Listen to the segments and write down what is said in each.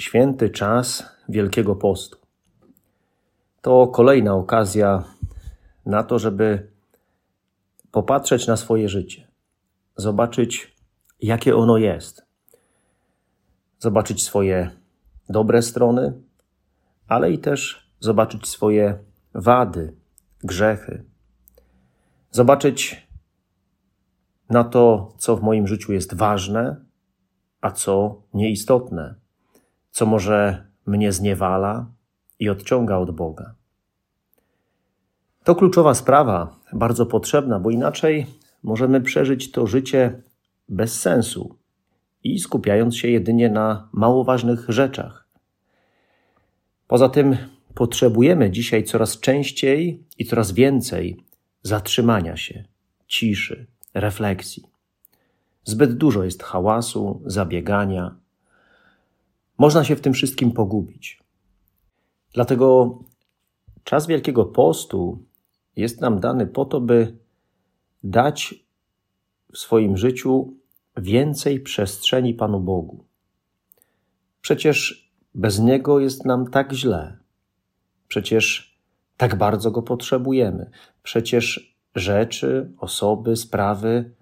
święty czas Wielkiego Postu. To kolejna okazja na to, żeby popatrzeć na swoje życie, zobaczyć, jakie ono jest, zobaczyć swoje dobre strony, ale i też zobaczyć swoje wady, grzechy, zobaczyć na to, co w moim życiu jest ważne, a co nieistotne, co może mnie zniewala i odciąga od Boga. To kluczowa sprawa, bardzo potrzebna, bo inaczej możemy przeżyć to życie bez sensu i skupiając się jedynie na mało ważnych rzeczach. Poza tym potrzebujemy dzisiaj coraz częściej i coraz więcej zatrzymania się, ciszy, refleksji. Zbyt dużo jest hałasu, zabiegania. Można się w tym wszystkim pogubić. Dlatego czas Wielkiego Postu jest nam dany po to, by dać w swoim życiu więcej przestrzeni Panu Bogu. Przecież bez Niego jest nam tak źle. Przecież tak bardzo Go potrzebujemy. Przecież rzeczy, osoby, sprawy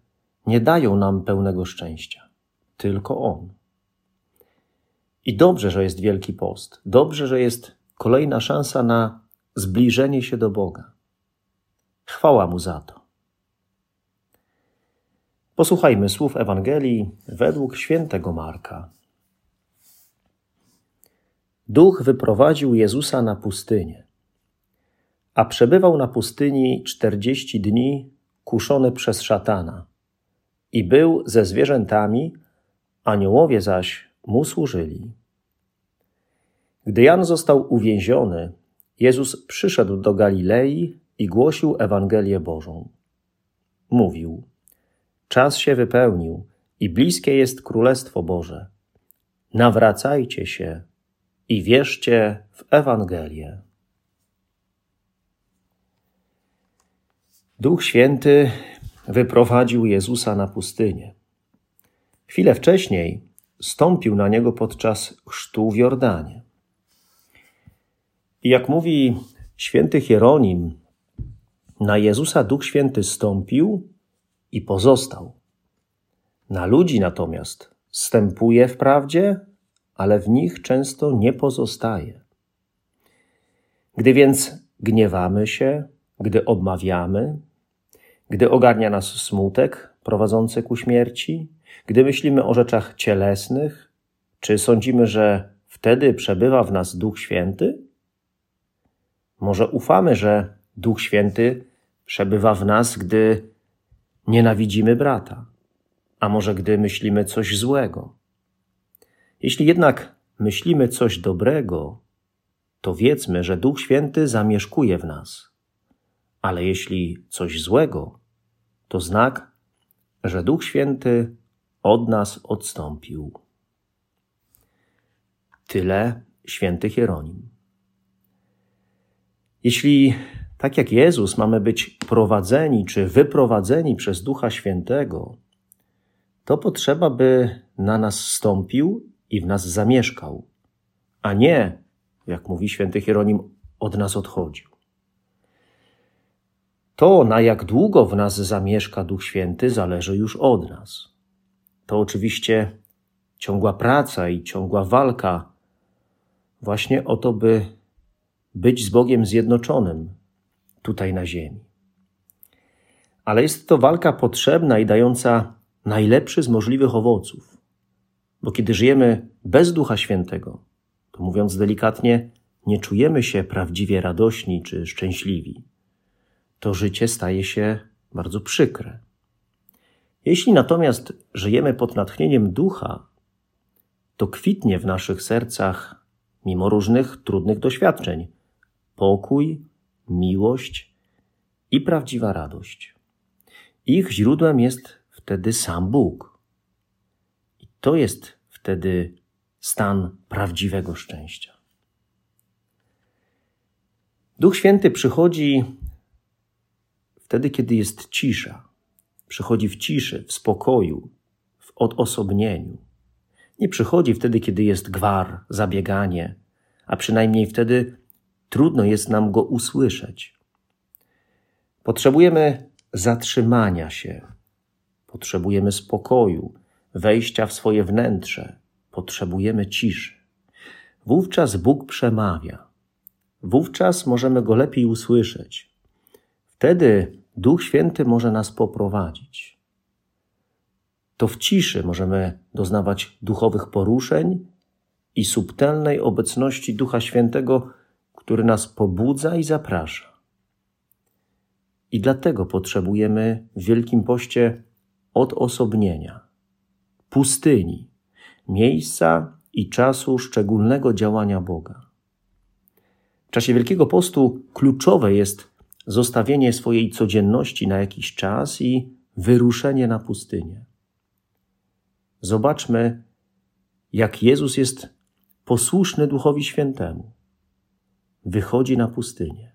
nie dają nam pełnego szczęścia. Tylko On. I dobrze, że jest Wielki Post. Dobrze, że jest kolejna szansa na zbliżenie się do Boga. Chwała Mu za to. Posłuchajmy słów Ewangelii według świętego Marka. Duch wyprowadził Jezusa na pustynię, a przebywał na pustyni czterdzieści dni, kuszony przez szatana, i był ze zwierzętami, aniołowie zaś mu służyli. Gdy Jan został uwięziony, Jezus przyszedł do Galilei i głosił Ewangelię Bożą. Mówił: Czas się wypełnił i bliskie jest Królestwo Boże. Nawracajcie się i wierzcie w Ewangelię. Duch Święty wyprowadził Jezusa na pustynię. Chwilę wcześniej stąpił na niego podczas chrztu w Jordanie. I jak mówi święty Hieronim, na Jezusa Duch Święty stąpił i pozostał. Na ludzi natomiast stępuje wprawdzie, ale w nich często nie pozostaje. Gdy więc gniewamy się, gdy obmawiamy, gdy ogarnia nas smutek prowadzący ku śmierci, gdy myślimy o rzeczach cielesnych, czy sądzimy, że wtedy przebywa w nas Duch Święty? Może ufamy, że Duch Święty przebywa w nas, gdy nienawidzimy brata, a może gdy myślimy coś złego. Jeśli jednak myślimy coś dobrego, to wiedzmy, że Duch Święty zamieszkuje w nas. Ale jeśli coś złego, to znak, że Duch Święty od nas odstąpił. Tyle święty Hieronim. Jeśli tak jak Jezus mamy być prowadzeni czy wyprowadzeni przez Ducha Świętego, to potrzeba, by na nas stąpił i w nas zamieszkał, a nie, jak mówi święty Hieronim, od nas odchodził. To, na jak długo w nas zamieszka Duch Święty, zależy już od nas. To oczywiście ciągła praca i ciągła walka właśnie o to, by być z Bogiem zjednoczonym tutaj na ziemi. Ale jest to walka potrzebna i dająca najlepszy z możliwych owoców. Bo kiedy żyjemy bez Ducha Świętego, to mówiąc delikatnie, nie czujemy się prawdziwie radośni czy szczęśliwi. To życie staje się bardzo przykre. Jeśli natomiast żyjemy pod natchnieniem ducha, to kwitnie w naszych sercach mimo różnych trudnych doświadczeń. Pokój, miłość i prawdziwa radość. Ich źródłem jest wtedy sam Bóg. I to jest wtedy stan prawdziwego szczęścia. Duch Święty przychodzi wtedy, kiedy jest cisza. Przychodzi w ciszy, w spokoju, w odosobnieniu. Nie przychodzi wtedy, kiedy jest gwar, zabieganie, a przynajmniej wtedy trudno jest nam go usłyszeć. Potrzebujemy zatrzymania się, potrzebujemy spokoju, wejścia w swoje wnętrze, potrzebujemy ciszy. Wówczas Bóg przemawia. Wówczas możemy go lepiej usłyszeć. Wtedy Duch Święty może nas poprowadzić. To w ciszy możemy doznawać duchowych poruszeń i subtelnej obecności Ducha Świętego, który nas pobudza i zaprasza. I dlatego potrzebujemy w Wielkim Poście odosobnienia, pustyni, miejsca i czasu szczególnego działania Boga. W czasie Wielkiego Postu kluczowe jest zostawienie swojej codzienności na jakiś czas i wyruszenie na pustynię. Zobaczmy, jak Jezus jest posłuszny Duchowi Świętemu. Wychodzi na pustynię.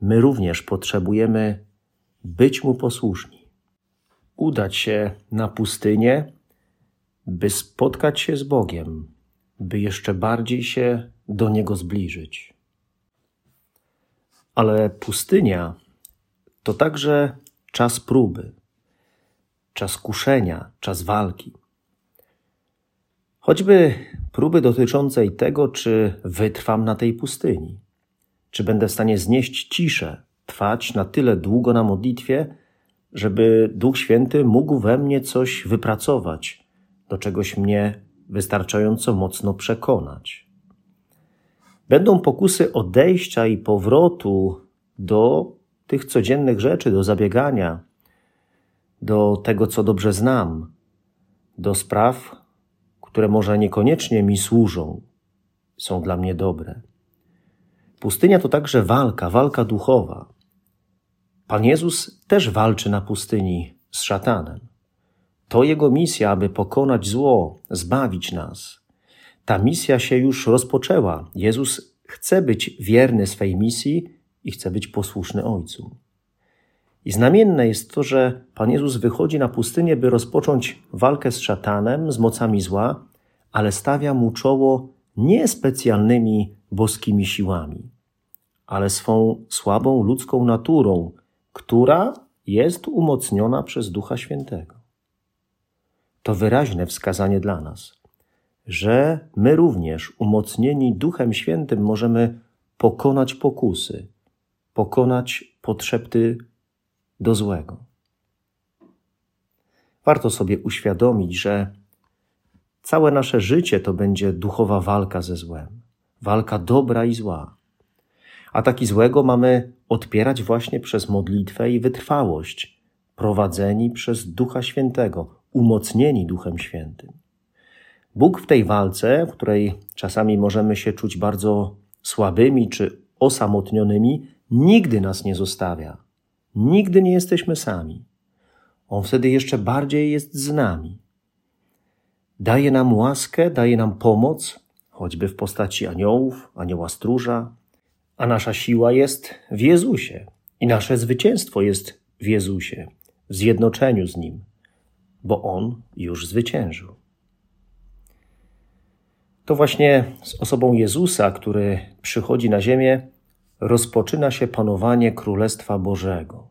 My również potrzebujemy być Mu posłuszni, udać się na pustynię, by spotkać się z Bogiem, by jeszcze bardziej się do Niego zbliżyć. Ale pustynia to także czas próby, czas kuszenia, czas walki. Choćby próby dotyczącej tego, czy wytrwam na tej pustyni, czy będę w stanie znieść ciszę, trwać na tyle długo na modlitwie, żeby Duch Święty mógł we mnie coś wypracować, do czegoś mnie wystarczająco mocno przekonać. Będą pokusy odejścia i powrotu do tych codziennych rzeczy, do zabiegania, do tego, co dobrze znam, do spraw, które może niekoniecznie mi służą, są dla mnie dobre. Pustynia to także walka, walka duchowa. Pan Jezus też walczy na pustyni z szatanem. To jego misja, aby pokonać zło, zbawić nas. Ta misja się już rozpoczęła. Jezus chce być wierny swej misji i chce być posłuszny Ojcu. I znamienne jest to, że Pan Jezus wychodzi na pustynię, by rozpocząć walkę z szatanem, z mocami zła, ale stawia mu czoło nie specjalnymi boskimi siłami, ale swą słabą ludzką naturą, która jest umocniona przez Ducha Świętego. To wyraźne wskazanie dla nas, że my również, umocnieni Duchem Świętym, możemy pokonać pokusy, pokonać potrzeby do złego. Warto sobie uświadomić, że całe nasze życie to będzie duchowa walka ze złem, walka dobra i zła. Ataki złego mamy odpierać właśnie przez modlitwę i wytrwałość, prowadzeni przez Ducha Świętego, umocnieni Duchem Świętym. Bóg w tej walce, w której czasami możemy się czuć bardzo słabymi czy osamotnionymi, nigdy nas nie zostawia. Nigdy nie jesteśmy sami. On wtedy jeszcze bardziej jest z nami. Daje nam łaskę, daje nam pomoc, choćby w postaci aniołów, anioła stróża, a nasza siła jest w Jezusie i nasze zwycięstwo jest w Jezusie, w zjednoczeniu z Nim, bo On już zwyciężył. To właśnie z osobą Jezusa, który przychodzi na ziemię, rozpoczyna się panowanie Królestwa Bożego.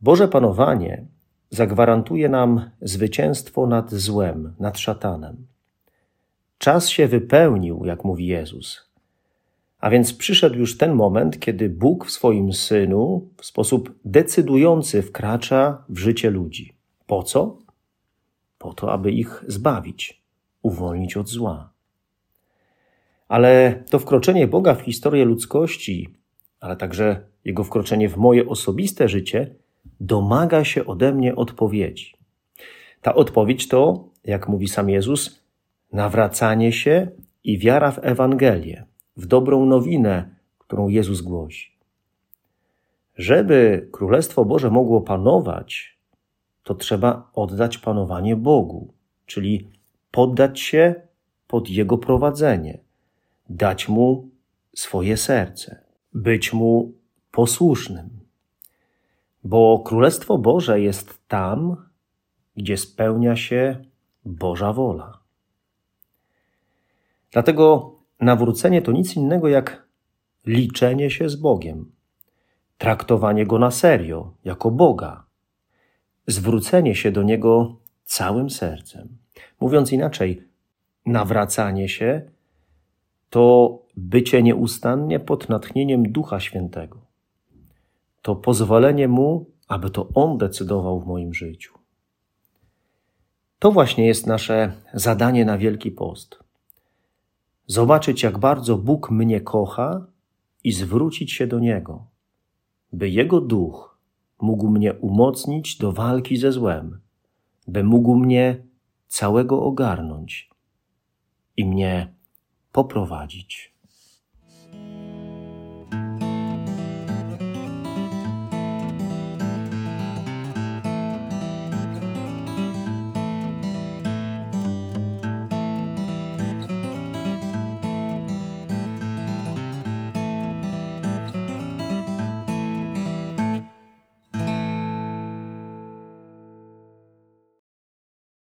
Boże panowanie zagwarantuje nam zwycięstwo nad złem, nad szatanem. Czas się wypełnił, jak mówi Jezus. A więc przyszedł już ten moment, kiedy Bóg w swoim synu w sposób decydujący wkracza w życie ludzi. Po co? Po to, aby ich zbawić, uwolnić od zła. Ale to wkroczenie Boga w historię ludzkości, ale także jego wkroczenie w moje osobiste życie, domaga się ode mnie odpowiedzi. Ta odpowiedź to, jak mówi sam Jezus, nawracanie się i wiara w Ewangelię, w dobrą nowinę, którą Jezus głosi. Żeby Królestwo Boże mogło panować, to trzeba oddać panowanie Bogu, czyli poddać się pod Jego prowadzenie, dać Mu swoje serce, być Mu posłusznym. Bo Królestwo Boże jest tam, gdzie spełnia się Boża wola. Dlatego nawrócenie to nic innego jak liczenie się z Bogiem, traktowanie Go na serio, jako Boga, zwrócenie się do Niego całym sercem. Mówiąc inaczej, nawracanie się to bycie nieustannie pod natchnieniem Ducha Świętego. To pozwolenie Mu, aby to On decydował w moim życiu. To właśnie jest nasze zadanie na Wielki Post. Zobaczyć, jak bardzo Bóg mnie kocha i zwrócić się do Niego, by Jego duch mógł mnie umocnić do walki ze złem, by mógł mnie całego ogarnąć i mnie poprowadzić.